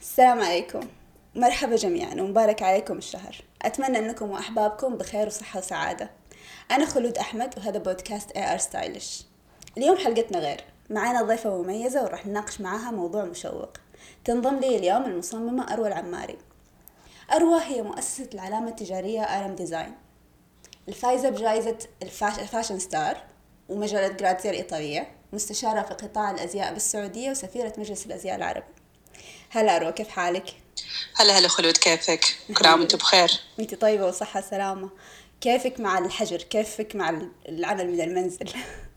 السلام عليكم. مرحبا جميعا ومبارك عليكم الشهر. أتمنى أنكم وأحبابكم بخير وصحة وسعادة. أنا خلود أحمد وهذا بودكاست AR Stylish اليوم حلقتنا غير. معانا ضيفة مميزة وراح نناقش معاها موضوع مشوق. تنضم لي اليوم المصممة أروى العماري. أروى هي مؤسسة العلامة التجارية ArAm Design الفائزة بجائزة ال Fashion Star ومجلة Grazia الإيطالية مستشارة في قطاع الأزياء بالسعودية وسفيرة مجلس الأزياء العربي هلا أروى كيف حالك؟ هلا هلا خلود كيفك؟ كل عام وأنتم بخير أنت طيبة وصحة سلامة كيفك مع الحجر؟ كيفك مع العمل من المنزل؟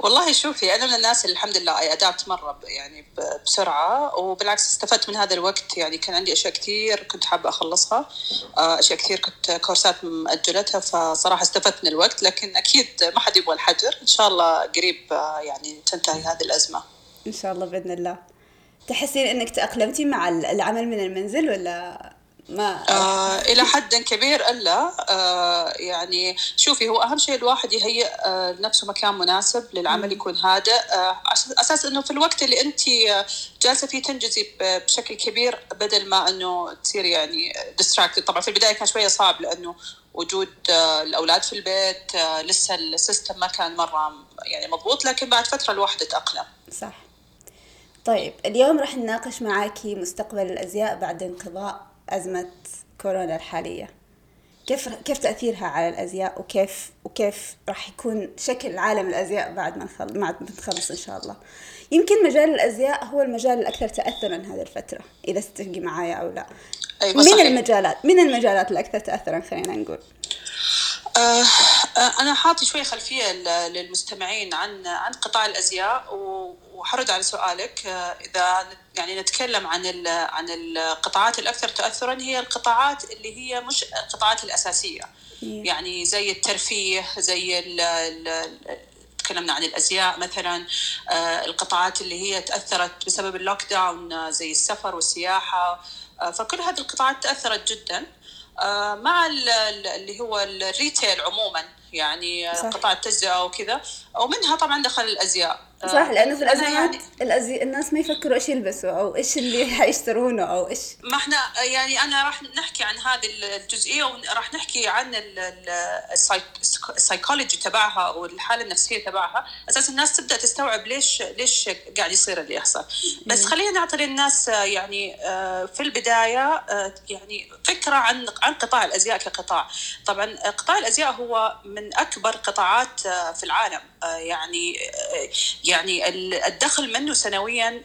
والله شوفي أنا من الناس اللي الحمد لله ادابت مرة يعني بسرعة وبالعكس استفدت من هذا الوقت يعني كان عندي أشياء كثير كنت حابة أخلصها آه، أشياء كثير كنت كورسات مأجلتها فصراحة استفدت من الوقت لكن أكيد ما حد يبغى الحجر إن شاء الله قريب آه، يعني تنتهي هذه الأزمة. إن شاء الله بإذن الله. تحسين إنك تأقلمتي مع العمل من المنزل ولا ما آه إلى حد كبير إلا آه يعني شوفي هو أهم شيء الواحد يهيئ آه نفسه مكان مناسب للعمل يكون هادئ. آه أساس إنه في الوقت اللي أنت جالسة فيه تنجزي بشكل كبير بدل ما إنه تصير يعني distracted طبعا في البداية كان شوية صعب لأنه وجود آه الأولاد في البيت آه لسه ال system ما كان مرة يعني مضبوط لكن بعد فترة الواحد تأقلم. صح. طيب اليوم راح نناقش معاكي مستقبل الأزياء بعد انقضاء أزمة كورونا الحالية. كيف كيف تأثيرها على الأزياء؟ وكيف وكيف راح يكون شكل عالم الأزياء بعد ما نخلص بعد ما نخلص إن شاء الله. يمكن مجال الأزياء هو المجال الأكثر تأثرا هذه الفترة إذا تتفقي معايا أو لا. أيوة من صحيح. المجالات من المجالات الأكثر تأثرا؟ خلينا نقول. أنا حاطي شوية خلفية للمستمعين عن عن قطاع الأزياء وحرد على سؤالك. إذا يعني نتكلم عن عن القطاعات الأكثر تأثرا هي القطاعات اللي هي مش القطاعات الأساسية. يعني زي الترفيه زي تكلمنا عن الأزياء مثلا. القطاعات اللي هي تأثرت بسبب اللوك داون زي السفر والسياحة. فكل هذه القطاعات تأثرت جدا. مع اللي هو ال retail عموما يعني صح. قطاع التجزئة وكذا ومنها طبعا دخل الأزياء صح لأنه في الازياء يعني الأزي... الناس ما يفكروا إيش يلبسوا أو إيش اللي حيشترونه أو إيش. ما إحنا يعني أنا راح نحكي عن هذه الجزئية وراح نحكي عن السايكولوجي تبعها والحاله النفسية تبعها. أساس الناس تبدأ تستوعب ليش ليش قاعد يصير اللي يحصل. بس خلينا نعطي للناس يعني في البداية يعني فكرة عن عن قطاع الأزياء كقطاع. طبعا قطاع الأزياء هو من أكبر قطاعات في العالم. يعني يعني الدخل منه سنويا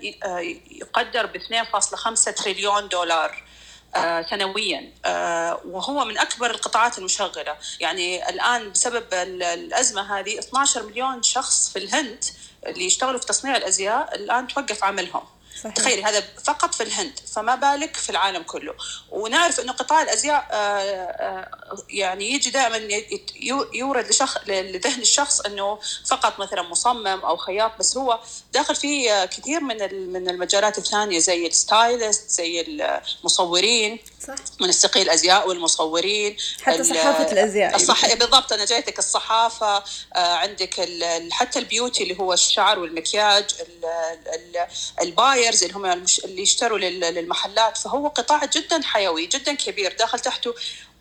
يقدر ب 2.5 تريليون دولار سنويا وهو من أكبر القطاعات المشغلة. يعني الآن بسبب الأزمة هذه 12 مليون شخص في الهند اللي يشتغلوا في تصنيع الأزياء الآن توقف عملهم. صحيح. تخيلي هذا فقط في الهند فما بالك في العالم كله ونعرف إنه قطاع الأزياء يعني يجي دائما يورد لشخ... لذهن الشخص إنه فقط مثلا مصمم أو خياط بس هو داخل فيه كثير من من المجالات الثانية زي ال stylist زي المصورين صح. منسقي الأزياء والمصورين حتى صحافة الأزياء. الصح... بالضبط. أنا جايتك الصحافة عندك ال... حتى البيوتي اللي هو الشعر والمكياج ال... ال... ال buyers اللي هم اللي يشتروا للمحلات. فهو قطاع جدا حيوي جدا كبير داخل تحته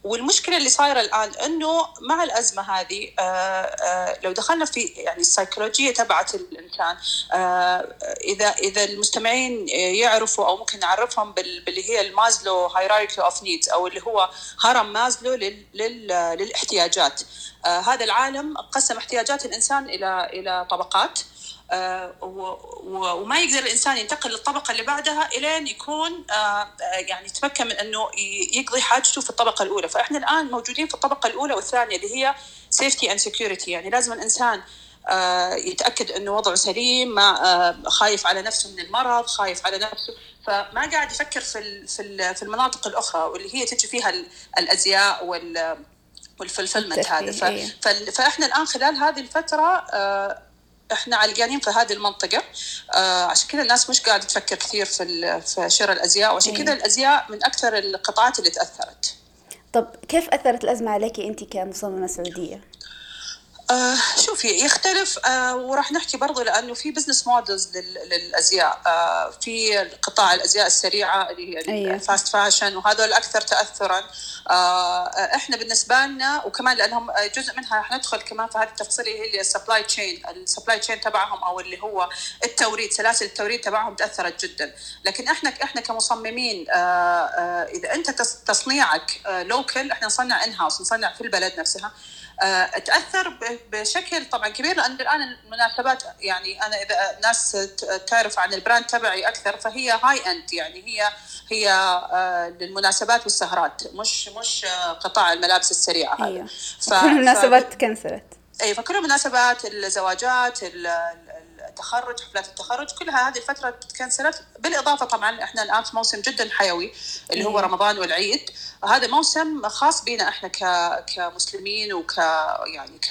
والمشكلة اللي صايرة الآن إنه مع الأزمة هذه آآ آآ لو دخلنا في يعني السيكولوجية تبعت الإنسان إذا إذا المستمعين يعرفوا أو ممكن نعرفهم باللي هي ال Maslow hierarchy of needs أو اللي هو هرم مازلو لل لل للاحتياجات. هذا العالم قسم احتياجات الإنسان إلى إلى طبقات. آه وما يقدر الإنسان ينتقل للطبقة اللي بعدها إلين يكون آه يعني يتمكن من إنه يقضي حاجته في الطبقة الأولى. فإحنا الآن موجودين في الطبقة الأولى والثانية اللي هي safety and security يعني لازم الإنسان آه يتأكد إنه وضعه سليم ما خايف على نفسه من المرض خايف على نفسه. فما قاعد يفكر في في في المناطق الأخرى واللي هي تجي فيها الأزياء وال وال fulfillment هذا. فإحنا الآن خلال هذه الفترة إحنا علقانين في هذه المنطقة. آه عشان كذا الناس مش قاعدة تفكر كثير في في شراء الأزياء وعشان كذا الأزياء من أكثر القطاعات اللي تأثرت. طب كيف أثرت الأزمة عليك أنت كمصممة سعودية؟ آه شوفي يختلف آه وراح نحكي برضو لأنه في business models للأزياء آه في قطاع الأزياء السريعة اللي هي أيوة. ال fast fashion وهذول الاكثر تاثرا. آه إحنا بالنسبة لنا وكمان لأنهم جزء منها راح ندخل كمان في هذه التفاصيل هي ال supply chain ال supply chain تبعهم أو اللي هو التوريد سلاسل التوريد تبعهم تأثرت جدا. لكن إحنا إحنا كمصممين آه آه إذا أنت تصنيعك local إحنا نصنع in house نصنع في البلد نفسها. آه، تأثر بشكل طبعا كبير لأن الآن المناسبات يعني أنا إذا ناس تعرف عن ال brand تبعي أكثر فهي high end يعني هي هي آه، للمناسبات والسهرات مش مش آه، قطاع الملابس السريعة هذا أيوة. ف... المناسبات تكنسلت اي فكل المناسبات الزواجات التخرج حفلات التخرج كلها هذه الفترة تكنسلت بالإضافة طبعا إحنا الآن في موسم جدا حيوي اللي هو رمضان والعيد. هذا موسم خاص بنا إحنا ك كمسلمين وك يعني ك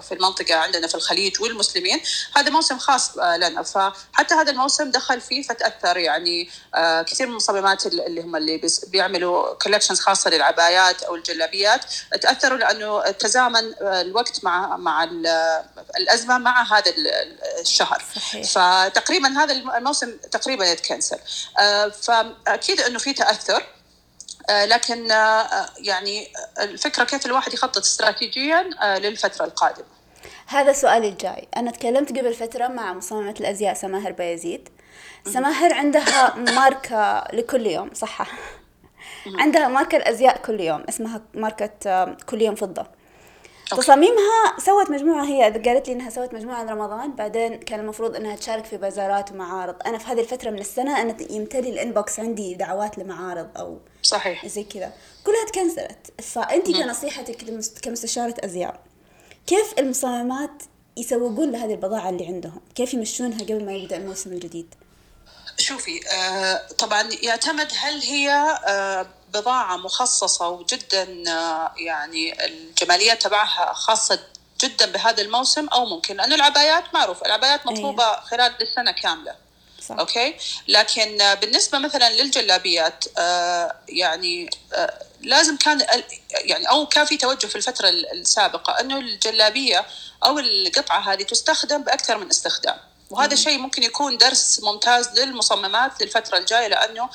في المنطقة عندنا في الخليج والمسلمين. هذا موسم خاص لنا. فحتى هذا الموسم دخل فيه فتأثر يعني آه، كثير من المصممات اللي هم اللي بيعملوا كولكشنز خاصة للعبايات أو الجلابيات. تأثروا لأنه تزامن الوقت مع مع الأزمة مع هذا الشهر صحيح. فتقريبا هذا الموسم تقريبا يتكنسل. آه، فأكيد إنه في تأثر. آه، لكن آه، يعني الفكرة كيف الواحد يخطط استراتيجيا للفترة القادمة. هذا سؤالي الجاي. أنا تكلمت قبل فترة مع مصممه الأزياء سماهر بايزيد سماهر عندها ماركة لكل يوم صح عندها ماركة الأزياء كل يوم اسمها ماركة كل يوم فضة. تصاميمها سوت مجموعة هي قالت لي إنها سوت مجموعة رمضان بعدين كان المفروض إنها تشارك في بازارات ومعارض أنا في هذه الفترة من السنة أنا يمتلي ال inbox عندي دعوات لمعارض أو صحيح. زي كذا. كلها تcancelت. فانت كنصيحتك كمستشارة أزياء كيف المصممات يسوقون لهذه البضاعة اللي عندهم؟ كيف يمشونها قبل ما يبدأ الموسم الجديد؟ شوفي آه طبعا يعتمد هل هي آه بضاعة مخصصة وجدا آه، يعني الجمالية تبعها خاصة جدا بهذا الموسم أو ممكن لأنه العبايات معروف العبايات إيه. مطلوبة أيه. خلال السنة كاملة صح. أوكي لكن آه، بالنسبة مثلا للجلابيات آه يعني آه لازم كان يعني أو كان في توجه في الفترة السابقة أنه الجلابية أو القطعة هذه تستخدم بأكثر من استخدام وهذا شيء ممكن يكون درس ممتاز للمصممات للفترة الجاية لأنه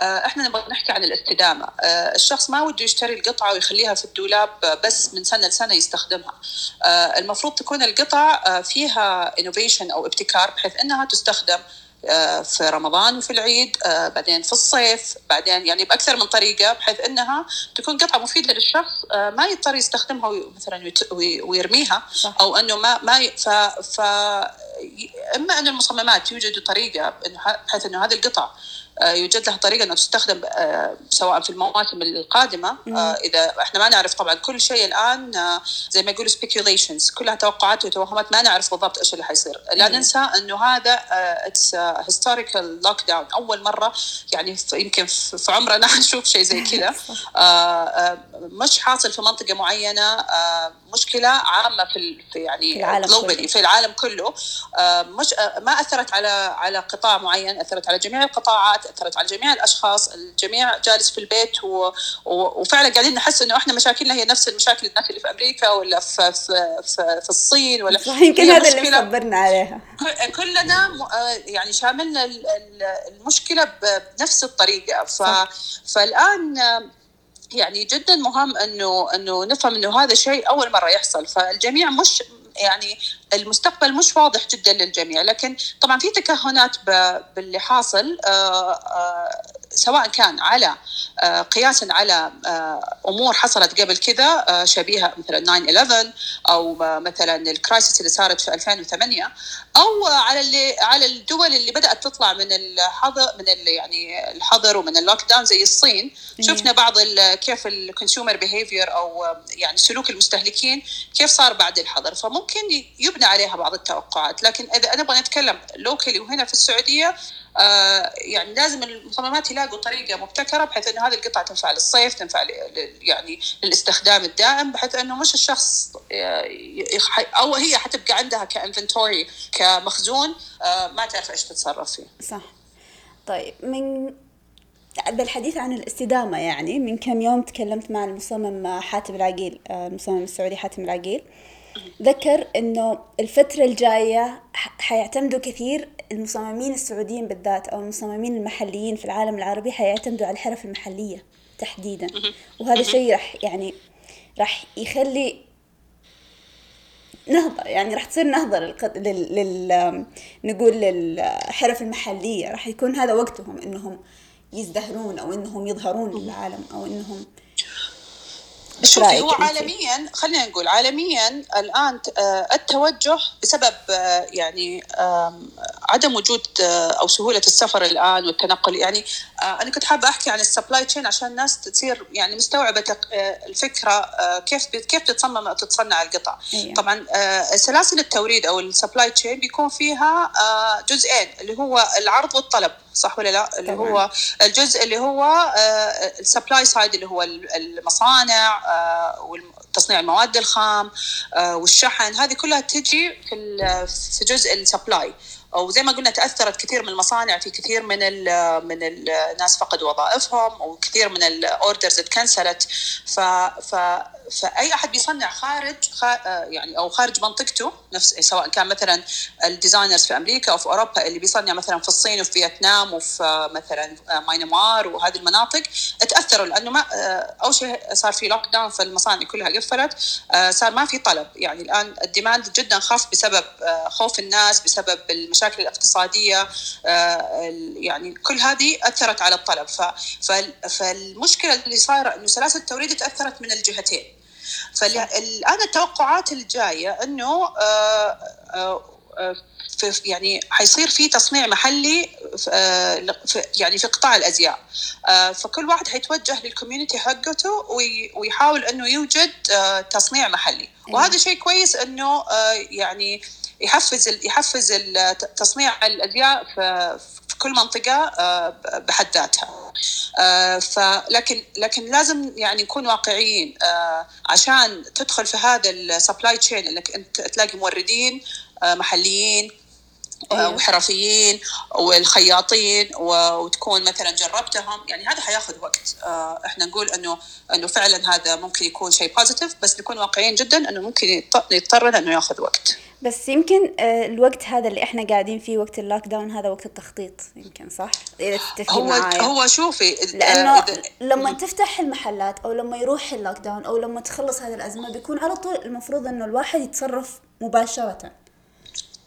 آه، إحنا نبغى نحكي عن الاستدامة. آه، الشخص ما وده يشتري القطعة ويخليها في الدولاب بس من سنة لسنة يستخدمها. آه، المفروض تكون القطع فيها انوفيشن أو ابتكار بحيث إنها تستخدم في رمضان وفي العيد بعدين في الصيف بعدين يعني بأكثر من طريقة بحيث إنها تكون قطعة مفيدة للشخص ما يضطر يستخدمها مثلا ويرميها أو إنه ما ما ف, ف إما أن المصممات يوجدوا طريقة بحيث إنه هذه القطع يوجد لها طريقة انها تستخدم آه، سواء في المواسم القادمة آه، إذا إحنا ما نعرف طبعا كل شيء الآن زي ما يقولوا speculations كلها توقعات وتوهمات ما نعرف بالضبط إيش اللي حيصير. لا ننسى إنه هذا it's historical lockdown أول مرة يعني يمكن في عمرنا نشوف شيء زي كذا. مش حاصل في منطقة معينة مشكلة عامة في في يعني في العالم كله. في العالم كله. مش ما أثرت على على قطاع معين أثرت على جميع القطاعات اثرت على جميع الأشخاص الجميع جالس في البيت و... و... وفعلا قاعدين نحس إنه إحنا مشاكلنا هي نفس المشاكل الناس اللي في أمريكا ولا في في في, في الصين ولا يمكن هذا اللي مصبرنا عليها. كلنا م... يعني شاملنا المشكلة بنفس الطريقة. ف... فالآن يعني جدا مهم انه إنه نفهم إنه هذا شيء أول مرة يحصل. فالجميع مش يعني المستقبل مش واضح جدا للجميع لكن طبعا في تكهنات باللي حاصل آه، آه، سواء كان على آه، قياسا على أمور حصلت قبل كذا شبيهة مثلا 9 أو مثلا ال crisis اللي صارت في 2008 أو على اللي على الدول اللي بدأت تطلع من الحظر من يعني الحظر ومن ال lockdown زي الصين. شفنا بعض كيف ال consumer behavior أو يعني سلوك المستهلكين كيف صار بعد الحظر. فممكن يبنى عليها بعض التوقعات لكن إذا نبغى نتكلم locally وهنا في السعودية آه يعني لازم المصممات يلاقوا طريقة مبتكرة بحيث إنه هذه القطعة تنفع للصيف تنفع يعني للاستخدام الدائم بحيث إنه مش الشخص أو هي حتبقى عندها كإنفنتوري كمخزون آه ما تعرف إيش تتصرف فيه. صح. طيب من بالحديث عن الاستدامة يعني من كم يوم تكلمت مع المصمم حاتم العقيل آه، المصمم السعودي حاتم العقيل ذكر إنه الفترة الجاية حيعتمدوا كثير المصممين السعوديين بالذات أو المصممين المحليين في العالم العربي حيعتمدوا على الحرف المحلية تحديدا. وهذا الشيء راح يعني راح يخلي نهضة يعني راح تصير نهضة للقد... لل... لل... نقول للحرف المحلية. راح يكون هذا وقتهم إنهم يزدهرون أو إنهم يظهرون للعالم أو إنهم شوفي هو عالميا خلينا نقول عالميا الآن آه، التوجه بسبب آه، يعني عدم وجود آه، أو سهولة السفر الآن والتنقل. يعني أنا كنت حابة أحكي عن ال supply chain عشان الناس تصير يعني مستوعبة الفكرة كيف كيف تتصمم تتصنع القطع. أيوة. طبعا سلاسل التوريد أو ال supply chain بيكون فيها جزئين اللي هو العرض والطلب. صح ولا لا؟ اللي طبعا. هو الجزء اللي هو ال supply side اللي هو المصانع وتصنيع المواد الخام آه، والشحن. هذه كلها تجي في في جزء ال supply وزي ما قلنا تأثرت كثير من المصانع في كثير من ال من الناس فقدوا وظائفهم وكثير من ال orders اتcancelت. ف ف فأي أحد بيصنع خارج يعني أو خارج منطقته نفس سواء كان مثلا ال designers في أمريكا أو في أوروبا اللي بيصنع مثلا في الصين وفي فيتنام وفي مثلا ميانمار وهذه المناطق تأثروا لأنه ما أول شيء صار في lockdown فالمصانع كلها قفلت صار ما في طلب. يعني الآن ال demand جدا خف بسبب خوف الناس بسبب المشاكل الاقتصادية يعني كل هذه أثرت على الطلب. فالمشكلة اللي صايرة إنه سلاسل التوريد تأثرت من الجهتين. فالان التوقعات الجاية إنه آه، آه، آه، في يعني حيصير في تصنيع محلي في يعني في قطاع الأزياء. فكل واحد حيتوجه لل community حقته ويحاول إنه يوجد تصنيع محلي. وهذا شيء كويس إنه يعني يحفز يحفز تصنيع الازياء في كل منطقة بحد ذاتها. آه، فلكن لكن لازم يعني نكون واقعيين. آه، عشان تدخل في هذا السبلاي تشين إنك أنت تلاقي موردين آه، محليين أيوه. وحرفيين والخياطين وتكون مثلا جربتهم. يعني هذا حياخذ وقت. إحنا نقول انه إنه فعلا هذا ممكن يكون شيء positive بس نكون واقعيين جدا إنه ممكن يضطر إنه ياخذ وقت. بس يمكن آه، الوقت هذا اللي إحنا قاعدين فيه وقت ال lockdown هذا وقت التخطيط يمكن صح؟ إذا تتفقي هو معايا. هو شوفي لأنه لما تفتح المحلات أو لما يروح ال lockdown أو لما تخلص هذه الأزمة بيكون على طول المفروض إنه الواحد يتصرف مباشرة.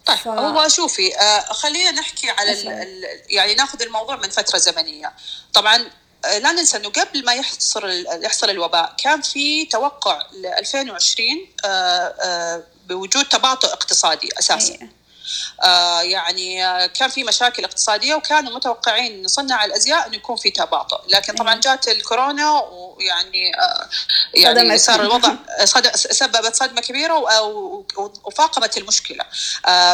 طيب ف... هو شوفي آه خلينا نحكي على ال يعني ناخذ الموضوع من فترة زمنية. طبعا آه، لا ننسى إنه قبل ما يحصل يحصل الوباء كان في توقع ل 2020 آه آه بوجود تباطؤ اقتصادي أساسا أيه. آه يعني آه، كان في مشاكل اقتصادية وكانوا متوقعين صناع الأزياء انه يكون في تباطؤ. لكن طبعا إيه. جات الكورونا ويعني آه يعني صار الوضع. سببت صدمة كبيرة وفاقمت المشكلة.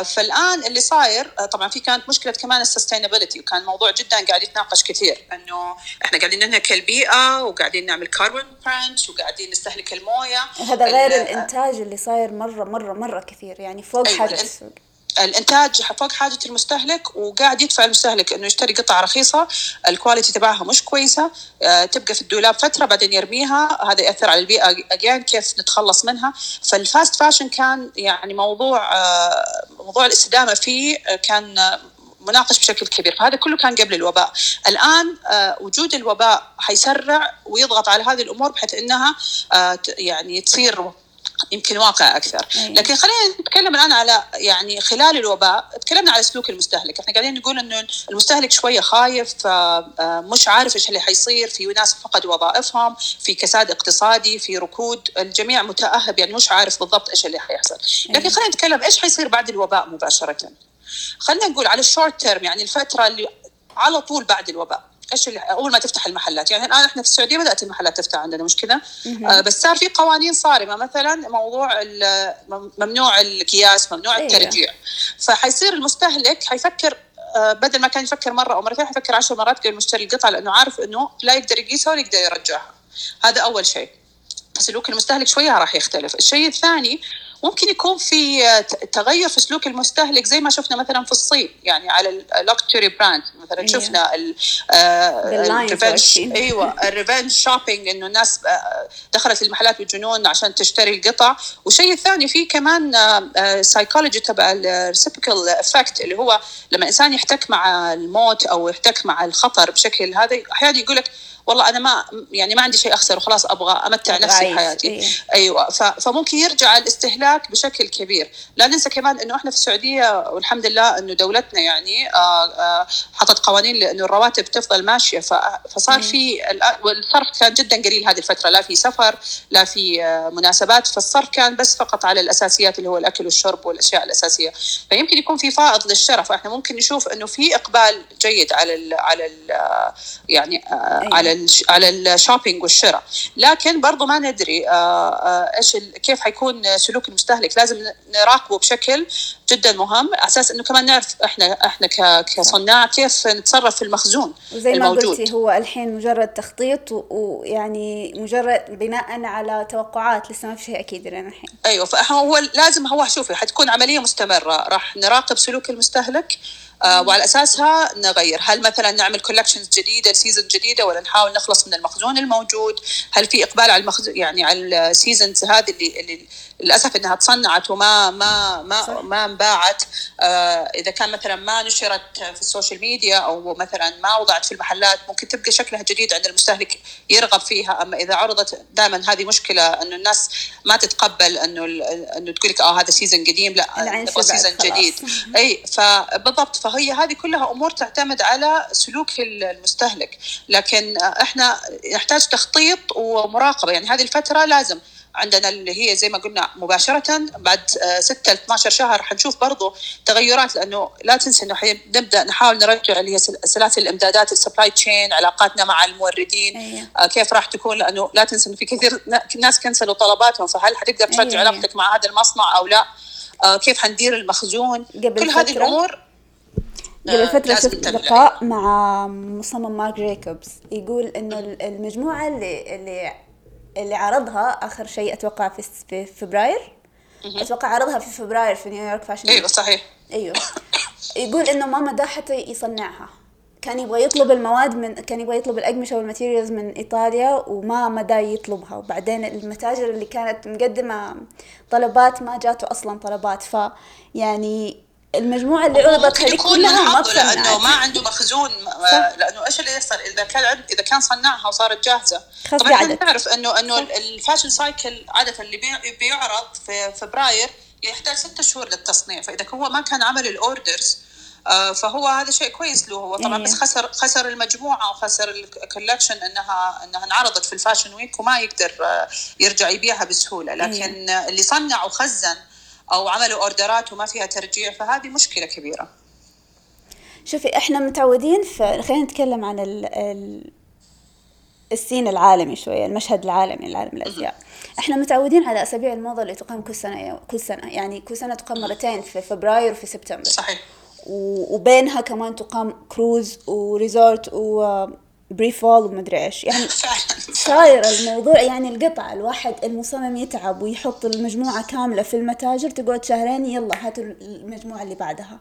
فالآن اللي صاير طبعا في كانت مشكلة كمان السستينابيلتي وكان موضوع جدا قاعد يتناقش كثير. إنه إحنا قاعدين ننهك البيئة وقاعدين نعمل carbon branch وقاعدين نستهلك الموية. هذا غير الإنتاج اللي صاير مرة مرة مرة كثير. يعني فوق أيوة حاجة السوق الإنتاج فوق حاجة المستهلك وقاعد يدفع المستهلك إنه يشتري قطعة رخيصة ال quality تبعها مش كويسة آه، تبقى في الدولاب فترة بعدين يرميها هذا يأثر على البيئة again كيف نتخلص منها. فال fast fashion كان يعني موضوع آه، موضوع الاستدامة فيه آه، كان مناقش بشكل كبير. فهذا كله كان قبل الوباء. الآن وجود الوباء حيسرع ويضغط على هذه الأمور بحيث أنها يعني تصير يمكن واقع أكثر. أيه. لكن خلينا نتكلم الآن على يعني خلال الوباء تكلمنا على سلوك المستهلك. إحنا قاعدين نقول إنه المستهلك شوية خايف آه، مش عارف إيش اللي حيصير. في ناس فقدوا وظائفهم في كساد اقتصادي في ركود. الجميع متأهب يعني مش عارف بالضبط إيش اللي حيحصل. لكن أيه. خلينا نتكلم إيش حيصير بعد الوباء مباشرة. خلينا نقول على الشورت تيرم يعني الفترة اللي على طول بعد الوباء. إيش أول ما تفتح المحلات. يعني الآن إحنا في السعودية بدأت المحلات تفتح عندنا مش كذا؟ آه بس صار في قوانين صارمة. مثلا موضوع ممنوع القياس ممنوع أيه. الترجيع. فحيصير المستهلك حيفكر آه بدل ما كان يفكر مرة أو مرتين حيفكر عشر مرات قبل ما يشتري القطعة لأنه عارف إنه لا يقدر يقيسها ولا يقدر يرجعها. هذا أول شيء. سلوك المستهلك شوية راح يختلف. الشيء الثاني ممكن يكون في آه، تغير في سلوك المستهلك زي ما شفنا مثلا في الصين يعني على ال luxury brand مثلا إيه. شفنا ال revenge واقفين. أيوه ال revenge shopping إنه الناس آه، دخلت المحلات بالجنون عشان تشتري القطع والشيء الثاني في كمان سايكولوجي تبع ال reciprocal effect اللي هو لما إنسان يحتك مع الموت أو يحتك مع الخطر بشكل هذا أحيانا يقول لك والله أنا ما يعني ما عندي شيء اخسر وخلاص أبغى أمتع نفسي أعيش. حياتي إيه. أيوه فممكن يرجع الاستهلاك بشكل كبير لا ننسى كمان إنه إحنا في السعودية والحمد لله إنه دولتنا يعني آه، آه، حطت قوانين لإنه الرواتب تفضل ماشية فصار في الآن- والصرف كان جدا قليل هذه الفترة لا في سفر لا في آه، مناسبات فالصرف كان بس فقط على الأساسيات اللي هو الأكل والشرب والأشياء الأساسية فيمكن يكون في فائض للشراء فاحنا ممكن نشوف إنه في إقبال جيد على ال على ال يعني أيوة. على على الشوبينج والشراء. لكن برضو ما ندري آه، آه، إيش كيف حيكون سلوك المستهلك. لازم نراقبه بشكل جدا مهم على أساس إنه كمان نعرف إحنا إحنا كصناع كيف نتصرف في المخزون وزي ما الموجود. قلتي هو الحين مجرد تخطيط ويعني مجرد بناء على توقعات لسه ما في شيء أكيد لنا الحين. أيوه فهو لازم هو شوفي حتكون عملية مستمرة. راح نراقب سلوك المستهلك وعلى أساسها نغير. هل مثلا نعمل collections جديدة season جديدة ولا نحاول نخلص من المخزون الموجود؟ هل في إقبال على المخزون يعني على ال seasons هذه اللي, اللي للأسف إنها تصنعت وما ما ما. ما انباعت. آه إذا كان مثلا ما نشرت في ال social media أو مثلا ما وضعت في المحلات ممكن تبقى شكلها جديد عند المستهلك يرغب فيها. أما إذا عرضت دائما هذه مشكلة انه الناس ما تتقبل أنه أنه تقول لك آه هذا season قديم. لا نبغى خلاص. جديد. أي فبالضبط. فهي هذه كلها أمور تعتمد على سلوك المستهلك. لكن إحنا نحتاج تخطيط ومراقبة. يعني هذه الفترة لازم عندنا اللي هي زي ما قلنا مباشرة بعد 6 ل 12 شهر حنشوف برضو تغيرات لأنه لا تنسى أنه حنبدأ نحاول نرجع اللي هي سل- سلاسل الإمدادات ال supply chain علاقاتنا مع الموردين أيوة. آه، كيف راح تكون لأنه لا تنسى أنه في كثير نا- ناس cancel وا طلباتهم فهل حتقدر ترجع أيوة. علاقتك مع هذا المصنع أو لا آه، كيف حندير المخزون قبل كل هذه الأمور قبل آه، فترة شفت. لقاء مع مصمم مارك جيكوبز يقول إنه ال- المجموعة اللي اللي اللي عرضها آخر شيء أتوقع في فبراير. أتوقع عرضها في فبراير في نيويورك fashion. إيوه. صحيح. أيوه. يقول إنه ما مدى حتى يصنعها. كان يبغى يطلب المواد من كان يبغى يطلب الاقمشه وال materials من إيطاليا وما مدى يطلبها. وبعدين المتاجر اللي كانت مقدمة طلبات ما جاته أصلا طلبات. ف يعني المجموعة اللي عرضت من كلها ما لأنه ما عنده مخزون صح. لأنه إيش اللي يصير إذا كان عند إذا كان صنعها وصارت جاهزة. طبعا إحنا. نعرف انه إنه ال fashion cycle عادة اللي بي- بيعرض في فبراير يحتاج ستة شهور للتصنيع. فإذا هو ما كان عمل ال orders آه، فهو هذا شيء كويس له هو. طبعا إيه. بس خسر خسر المجموعة وخسر ال collection انها إنها انعرضت في ال fashion week وما يقدر آه، يرجع يبيعها بسهولة. لكن آه، اللي صنع وخزن أو عملوا أوردرات وما فيها ترجيع فهذه مشكلة كبيرة. شوفي إحنا متعودين في خلينا نتكلم عن ال... ال... السين العالمي شوية المشهد العالمي لعالم الأزياء. إحنا متعودين على أسابيع الموضة اللي تقام كل سنة كل سنة يعني كل سنة تقام مرتين في فبراير وفي سبتمبر. صحيح. و- وبينها كمان تقام كروز وريزورت و pre-fall ومدري إيش. يعني صاير الموضوع يعني القطع الواحد المصمم يتعب ويحط المجموعة كاملة في المتاجر تقعد شهرين يلا هاتوا المجموعة اللي بعدها.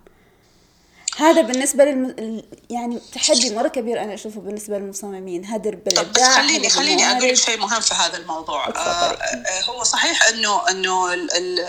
هذا بالنسبة للم... يعني تحدي مرة كبير أنا أشوفه بالنسبة للمصممين. هدر طب بالإبداع خليني هدر خليني أقول لك بالموارد. شيء مهم في هذا الموضوع. اتفضلي. آه، هو صحيح انه إنه ال- ال-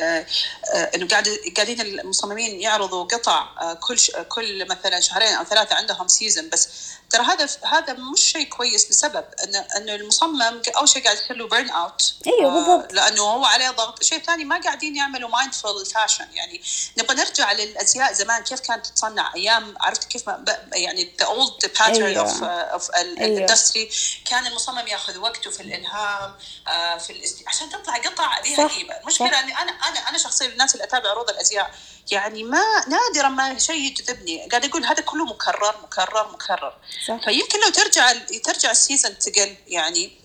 آه، آه، إنه قاعد قاعدين المصممين يعرضوا قطع آه، كل ش- كل مثلا شهرين أو ثلاثة عندهم season بس ترى هذا هذا مش شيء كويس لسبب انه انه المصمم أول شيء قاعد يصير له burn out أيوة بالضبط. لأنه هو عليه ضغط شيء ثاني ما قاعدين يعملوا mindful fashion يعني نبغى نرجع للأزياء زمان كيف كانت تتصنع أيام عرفت كيف ما يعني the old pattern. of of. the industry كان المصمم ياخذ وقته في الإلهام آه، في الاست... عشان تطلع قطع لها قيمه المشكلة. إني أنا أنا أنا شخصيا الناس اللي أتابع عروض الأزياء يعني ما نادرا ما شيء يجذبني. قاعد أقول هذا كله مكرر مكرر مكرر. صح. فيمكن لو ترجع ترجع ال season تقل يعني.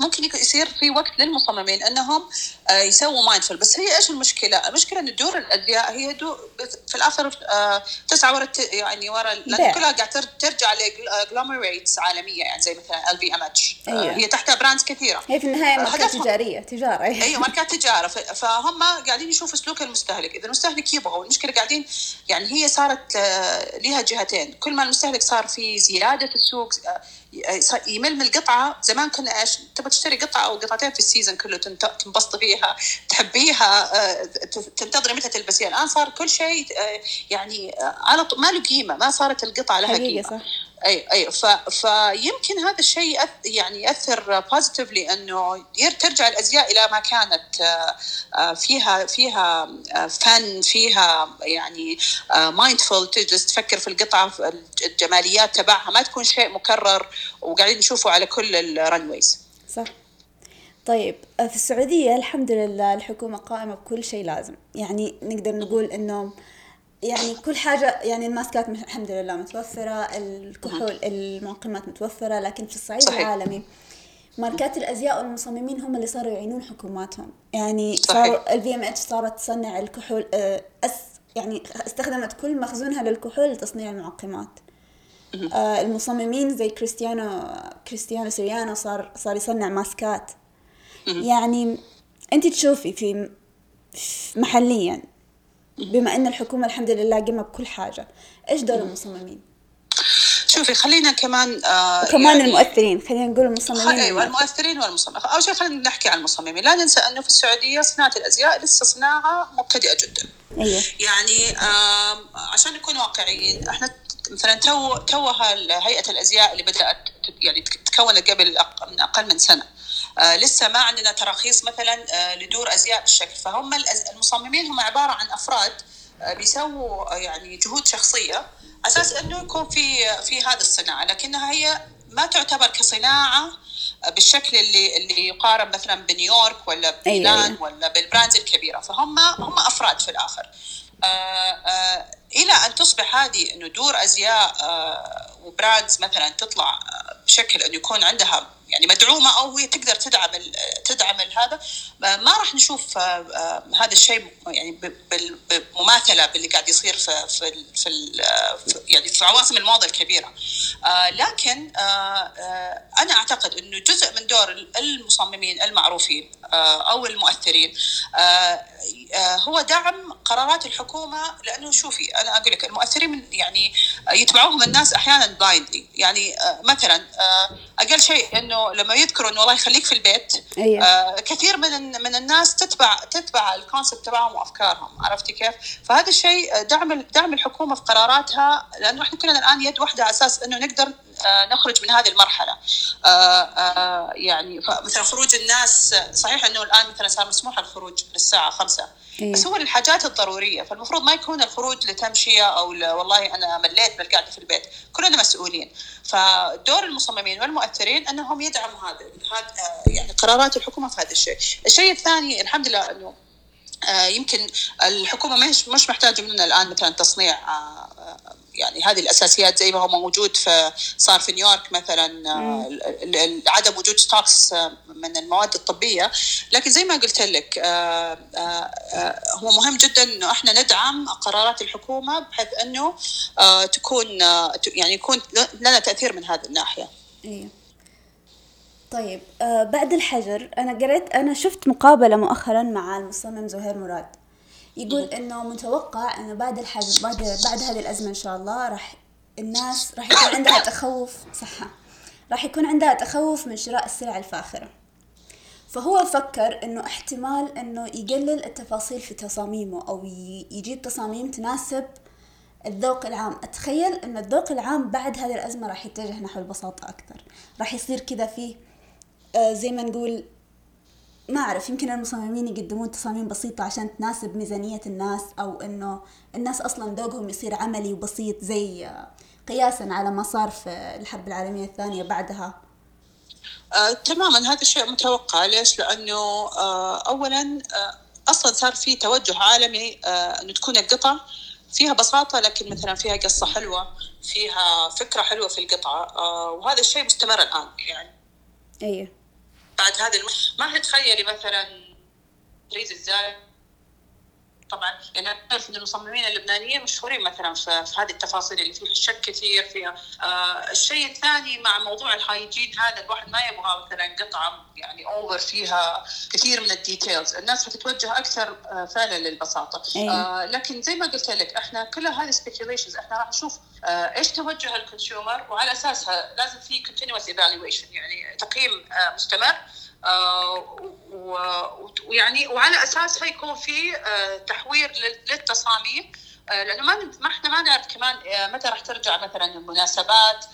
ممكن يصير في وقت للمصممين انهم آه، يسووا mindful بس هي إيش المشكلة؟ المشكلة إن دور الازياء هي دو في الآخر آه، تسعى ورا يعني ورا لأن كلها قاعد ترجع ل conglomerates عالمية يعني زي مثلا LVMH هي تحتها brands كثيرة. هي في النهاية ماركات تجارية تجارة. أيوه ماركات تجارة. فهم قاعدين يشوفوا سلوك المستهلك. إذا المستهلك يبغى والمشكلة قاعدين يعني هي صارت آه، لها جهتين. كل ما المستهلك صار في زيادة في السوق يمل من القطعة زمان كنا إيش تبغى تشتري قطعة أو قطعتين في ال season كله تنبسطي فيها تحبيها آه، تنتظري متى تلبسيها الآن صار كل شيء آه، يعني آه، على ما له قيمة ما صارت القطعة لها قيمة صح. اي اي ف... فيمكن هذا الشيء يعني يأثر positively إنه ترجع الأزياء إلى ما كانت فيها فيها فن فيها يعني mindful تجلس تفكر في القطعة في الجماليات تبعها ما تكون شيء مكرر وقاعدين نشوفه على كل ال runways صح. طيب في السعودية الحمد لله الحكومة قائمة بكل شيء لازم. يعني نقدر نقول إنه يعني كل حاجة يعني ال mask ات الحمد لله متوفرة الكحول المعقمات متوفرة لكن في الصعيد صحيح. العالمي ماركات الأزياء والمصممين هم اللي صاروا يعينون حكوماتهم. يعني صاروا ال LVMH صارت تصنع الكحول آه، أس يعني استخدمت كل مخزونها للكحول لتصنيع المعقمات آه المصممين زي كريستيانو كريستيان سيريانو صار صار يصنع ماسكات. يعني انت تشوفي في محليا بما إن الحكومة الحمد لله قامت بكل حاجة. إيش دور المصممين؟ شوفي خلينا كمان آه وكمان يعني المؤثرين. خلينا نقول المصممين أيوه المؤثرين والمصممين أول شيء خلينا نحكي عن المصممين. لا ننسى أنه في السعودية صناعة الأزياء لسه صناعة مبتدئة جدا. أيوه. يعني آه عشان نكون واقعيين إحنا مثلا تو توها هيئة الأزياء اللي بدأت يعني تكونت قبل من أقل من سنة. لسه ما عندنا تراخيص مثلا آه لدور أزياء بالشكل. فهم المصممين هم عبارة عن أفراد آه بيسووا آه، يعني جهود شخصية أساس إنه يكون في في هذه الصناعة. لكنها هي ما تعتبر كصناعة آه، بالشكل اللي اللي يقارن مثلا بنيويورك ولا أيوة، بميلان أيوة. ولا بال brands الكبيرة. فهم هم أفراد في الآخر. آه آه إلى أن تصبح هذه إنه دور أزياء آه و brands مثلا تطلع بشكل إنه يكون عندها يعني مدعومة أو هي تقدر تدعم تدعم هذا. ما راح نشوف آه، آه، هذا الشيء يعني بمماثلة باللي قاعد يصير في في في يعني في عواصم الموضة الكبيرة. آه، لكن أنا أعتقد إنه جزء من دور المصممين المعروفين أو المؤثرين هو دعم قرارات الحكومة. لأنه شوفي أنا أقول لك المؤثرين يعني يتبعوهم الناس أحيانا بلايندلي يعني مثلا أقل شيء إنه لما يذكروا إنه والله يخليك في البيت أيه. آه كثير من من الناس تتبع تتبع الكونسبت تبعهم وأفكارهم عرفتي كيف؟ فهذا الشيء دعم دعم الحكومة في قراراتها لأنه إحنا كلنا الآن يد واحدة على أساس إنه نقدر آه نخرج من هذه المرحلة. آه آه يعني مثلا خروج الناس صحيح إنه الآن مثلا صار مسموح الخروج للساعة 5 إيه. بس هو للحاجات الضرورية فالمفروض ما يكون الخروج لتمشية أو والله أنا مليت من القعده في البيت. كلنا مسؤولين. فدور المصممين والمؤثرين أنهم يدعموا هذا هذا يعني قرارات الحكومة في هذا الشيء. الشيء الثاني الحمد لله إنه آه، يمكن الحكومة مش مش محتاجة مننا الآن مثلا تصنيع آه، يعني هذه الأساسيات زي ما هو موجود في صار في نيويورك مثلا آه، عدم وجود ستوكس آه، من المواد الطبية لكن زي ما قلت لك آه، هو مهم جدا إنه إحنا ندعم قرارات الحكومة بحيث إنه تكون يعني يكون لنا تأثير من هذه الناحية. إيه. طيب بعد الحجر أنا قريت أنا شفت مقابلة مؤخرا مع المصمم زهير مراد يقول إنه متوقع إنه بعد الحجر بعد بعد هذه الأزمة إن شاء الله راح الناس راح يكون عندها تخوف صحة. راح يكون عندها تخوف من شراء السلع الفاخرة. فهو فكر إنه احتمال إنه يقلل التفاصيل في تصاميمه أو يجيب تصاميم تناسب الذوق العام. أتخيل إن الذوق العام بعد هذه الأزمة راح يتجه نحو البساطة أكثر. راح يصير كذا فيه آه زي ما نقول ما أعرف يمكن المصممين يقدمون تصاميم بسيطة عشان تناسب ميزانية الناس أو إنه الناس أصلا ذوقهم يصير عملي وبسيط زي قياسا على ما صار في الحرب العالمية الثانية بعدها. آه، تماما هذا الشيء متوقع. ليش؟ لأنه آه، أولا آه، أصلا صار في توجه عالمي آه، أنه تكون القطع فيها بساطة لكن مثلا فيها قصة حلوة فيها فكرة حلوة في القطعة آه، وهذا الشيء مستمر الآن يعني. أيه. بعد هذا ما تتخيلي مثلا تريد إزاي طبعا يعني أعرف إن المصممين اللبنانيين مشهورين مثلا في, في هذه التفاصيل اللي فيها الشك كثير فيها آه الشيء الثاني مع موضوع ال hygiene هذا الواحد ما يبغى مثلا قطعة يعني over فيها كثير من ال details. الناس حتتوجه أكثر آه فعلا للبساطة. أيه. آه لكن زي ما قلت لك إحنا كل هذه speculations إحنا راح نشوف آه إيش توجه ال consumer وعلى أساسها لازم في continuous evaluation يعني تقييم آه مستمر. ويعني وعلى اساسها يكون في آه، تحوير للتصاميم. آه، لأنه ما ما إحنا ما نعرف كمان متى راح ترجع مثلا المناسبات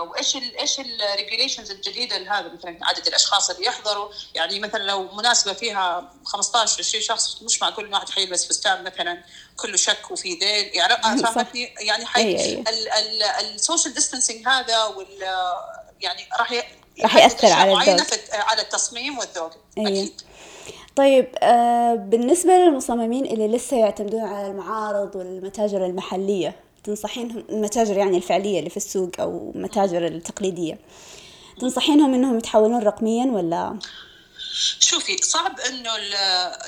وإيش ال إيش ال regulations الجديدة لهذا مثلا عدد الأشخاص اللي يحضروا. يعني مثلا لو مناسبة فيها 15 20 شخص مش معقول واحد حيلبس فستان مثلا كله شك وفي ذيل. يعني فاهمتني يعني حي ال social distancing هذا وال يعني راح راح يأثر على الذوق على التصميم والذوق أيه. أكيد طيب آه بالنسبة للمصممين اللي لسه يعتمدون على المعارض والمتاجر المحلية تنصحينهم المتاجر يعني الفعلية اللي في السوق أو المتاجر التقليدية تنصحينهم إنهم يتحولون رقميا ولا؟ شوفي صعب إنه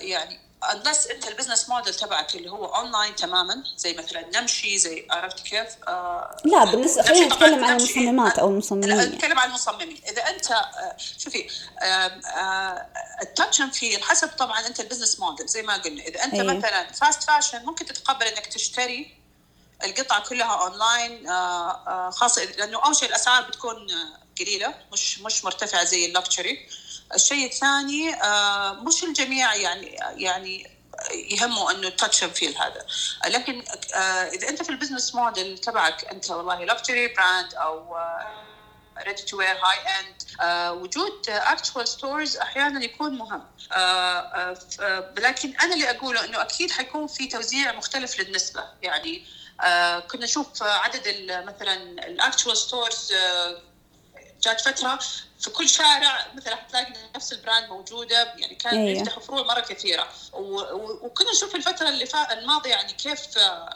يعني unless انت ال business model تبعك اللي هو اونلاين تماما زي مثلا نمشي زي عرفت كيف؟ آه لا بالنسبة خلينا نتكلم عن المصممات أو المصممين لا نتكلم عن المصممين إذا أنت آه شوفي آه آه ال touch and feel حسب طبعا أنت ال business model زي ما قلنا إذا أنت أيه. مثلا fast fashion ممكن تتقبل إنك تشتري القطعة كلها اونلاين آه آه خاصة لأنه أول شيء الأسعار بتكون قليلة مش مش مرتفعة زي ال luxury الشيء الثاني آه، مش الجميع يعني يعني يهمه إنه touch feel هذا. لكن آه، إذا أنت في ال business model تبعك أنت والله luxury brand أو ready to wear high end وجود actual stores أحيانا يكون مهم. لكن أنا اللي أقوله إنه أكيد حيكون في توزيع مختلف للنسبة. يعني كنا نشوف عدد مثلا ال actual stores جات فترة في كل شارع مثلا حتلاقي نفس ال brand موجودة يعني كان أيه. يفتحوا فروع مرة كثيرة وكنا نشوف الفترة اللي الماضية يعني كيف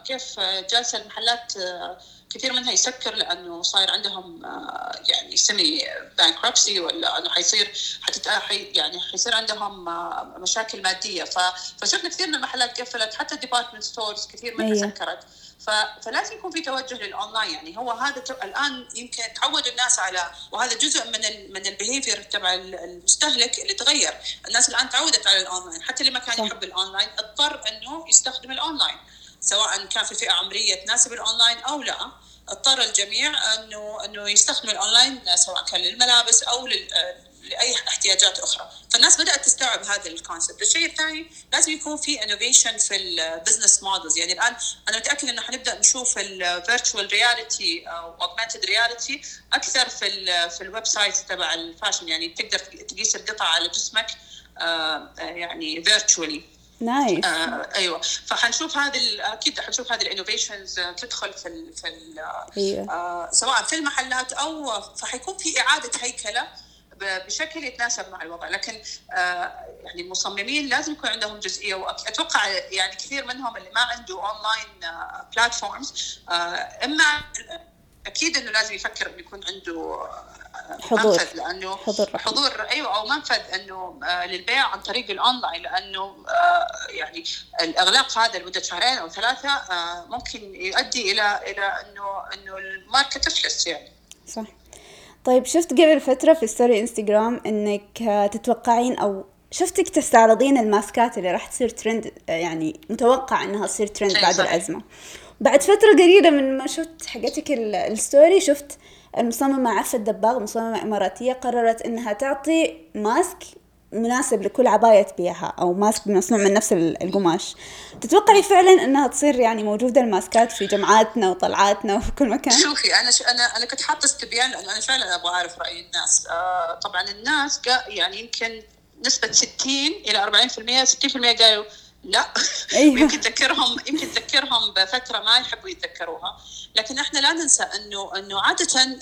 كيف جالسة المحلات كثير منها يسكر لأنه صاير عندهم يعني semi bankruptcy ولا أنه حيصير حتت يعني حيصير عندهم مشاكل مادية فشفنا كثير من المحلات قفلت حتى ال department stores كثير منها أيه. سكرت فلازم يكون في توجه للاونلاين يعني هو هذا الآن يمكن تعود الناس على وهذا جزء من ال من ال behavior تبع المستهلك اللي تغير. الناس الآن تعودت على الاونلاين حتى اللي ما كان يحب الاونلاين اضطر إنه يستخدم الاونلاين سواء كان في فئة عمرية تناسب الاونلاين أو لا. اضطر الجميع إنه إنه يستخدم الاونلاين سواء كان للملابس أو لأي احتياجات أخرى. فالناس بدأت تستوعب هذا ال concept الشيء الثاني لازم يكون في innovation في ال business models يعني الآن أنا متاكد إنه حنبدأ نشوف ال virtual reality أو augmented reality أكثر في ال في ال website تبع ال fashion يعني تقدر تقيس القطعه على جسمك آه يعني virtually nice آه أيوه. فحنشوف هذه أكيد حنشوف هذه ال innovations تدخل في ال في ال أيوة. آه سواء في المحلات أو فحيكون في إعادة هيكلة بشكل يتناسب مع الوضع. لكن آه، يعني المصممين لازم يكون عندهم جزئية وأتوقع يعني كثير منهم اللي ما عنده online platforms آه، إما أكيد إنه لازم يفكر إنه يكون عنده آه، حضور. منفذ لأنه حضور, حضور أيوه أو منفذ إنه للبيع عن طريق الاونلاين لأنه يعني الأغلاق هذا لمدة شهرين أو ثلاثة ممكن يؤدي إلى إلى إنه إنه الماركه تفلس يعني. صح. طيب شفت قبل فترة في story انستغرام إنك تتوقعين أو شفتك تستعرضين الماسكات اللي راح تصير ترند يعني متوقع إنها تصير ترند بعد الازمة بعد فترة قليلة من ما شفت حقتك ال story شفت المصممة عفة الدباغ مصممة إماراتية قررت إنها تعطي mask مناسب لكل عباية تبيعها أو ماسك مصنوع من نفس القماش تتوقعي فعلا أنها تصير يعني موجودة الماسكات في جمعاتنا وطلعاتنا وفي كل مكان؟ شوفي أنا ش... أنا أنا كنت حاطة استبيان لأنه أنا فعلا أبغى أعرف رأي الناس آه طبعا الناس يعني يمكن نسبة 60 إلى 40% 60% قالوا لا أيوة. يمكن تذكرهم يمكن تذكرهم بفترة ما يحبوا يتذكروها لكن إحنا لا ننسى انه إنه عادة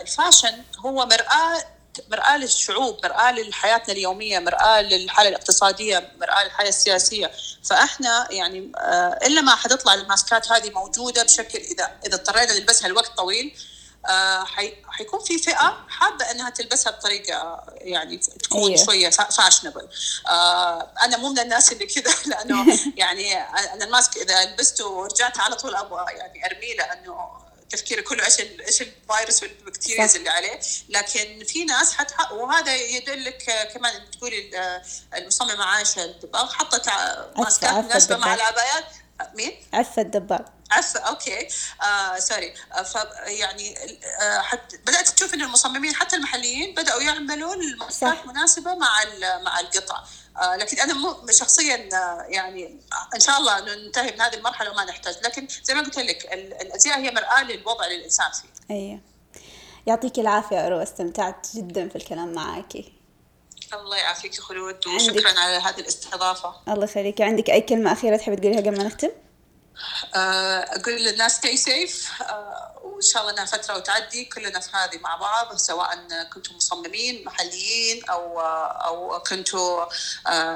ال fashion هو مرآة مرآة للشعوب مرآة لحياتنا اليومية مرآة للحالة الاقتصادية مرآة للحياة السياسية فإحنا يعني آه، إلا ما حتطلع الماسكات هذه موجودة بشكل إذا إذا اضطرينا نلبسها لوقت طويل آه حي... حيكون في فئة حابة إنها تلبسها بطريقة يعني تكون أيوه. شوية fashionable آه أنا مو من الناس اللي كذا لأنه يعني أنا ال mask إذا لبسته ورجعت على طول أبغى يعني أرميه لأنه تفكيري كله إيش إيش الفيروس والبكتيريا. اللي عليه لكن في ناس حتى وهذا يدلك كمان تقولي ال- المصممه عائشه الدباغ حطت ماسكات عفة مناسبة مع. العبايات مين؟ عفة الدباغ عفوا okay آه sorry آه ف يعني آه حت بدأت تشوف إن المصممين حتى المحليين بدأوا يعملوا الماسكات. مناسبة مع مع القطع لكن أنا مو شخصيا آه يعني إن شاء الله انه ننتهي من هذه المرحلة وما نحتاج. لكن زي ما قلت لك ال- الازياء هي مرآة للوضع اللي الإنسان فيه. أيوة يعطيك العافية أروى استمتعت جدا في الكلام معاكي. الله يعافيك خلود عندك- وشكرا على هذه الاستضافة. الله يخليك. عندك أي كلمة أخيرة تحبي تقوليها قبل ما نختم؟ آه، أقول للناس stay safe. آه، وإن شاء الله إنها فترة وتعدي كلنا في هذه مع بعض سواء كنتم مصممين محليين أو أو كنتوا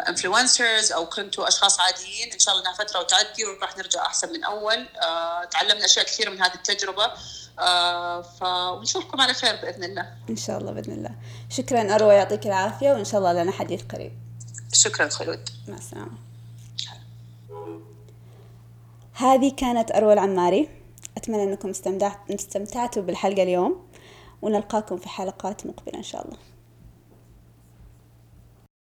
انفلونسرز أو كنتوا أشخاص عاديين إن شاء الله إنها فترة وتعدي وراح نرجع أحسن من أول. آه، تعلمنا أشياء كثيره من هذه التجربة. آه، فنشوفكم على خير بإذن الله. إن شاء الله بإذن الله. شكرا أروى يعطيك العافية وإن شاء الله لنا حديث قريب. شكرا خلود. مع السلامة. هذه كانت أروى العماري. أتمنى أنكم استمتعت- استمتعتوا بالحلقة اليوم ونلقاكم في حلقات مقبلة إن شاء الله.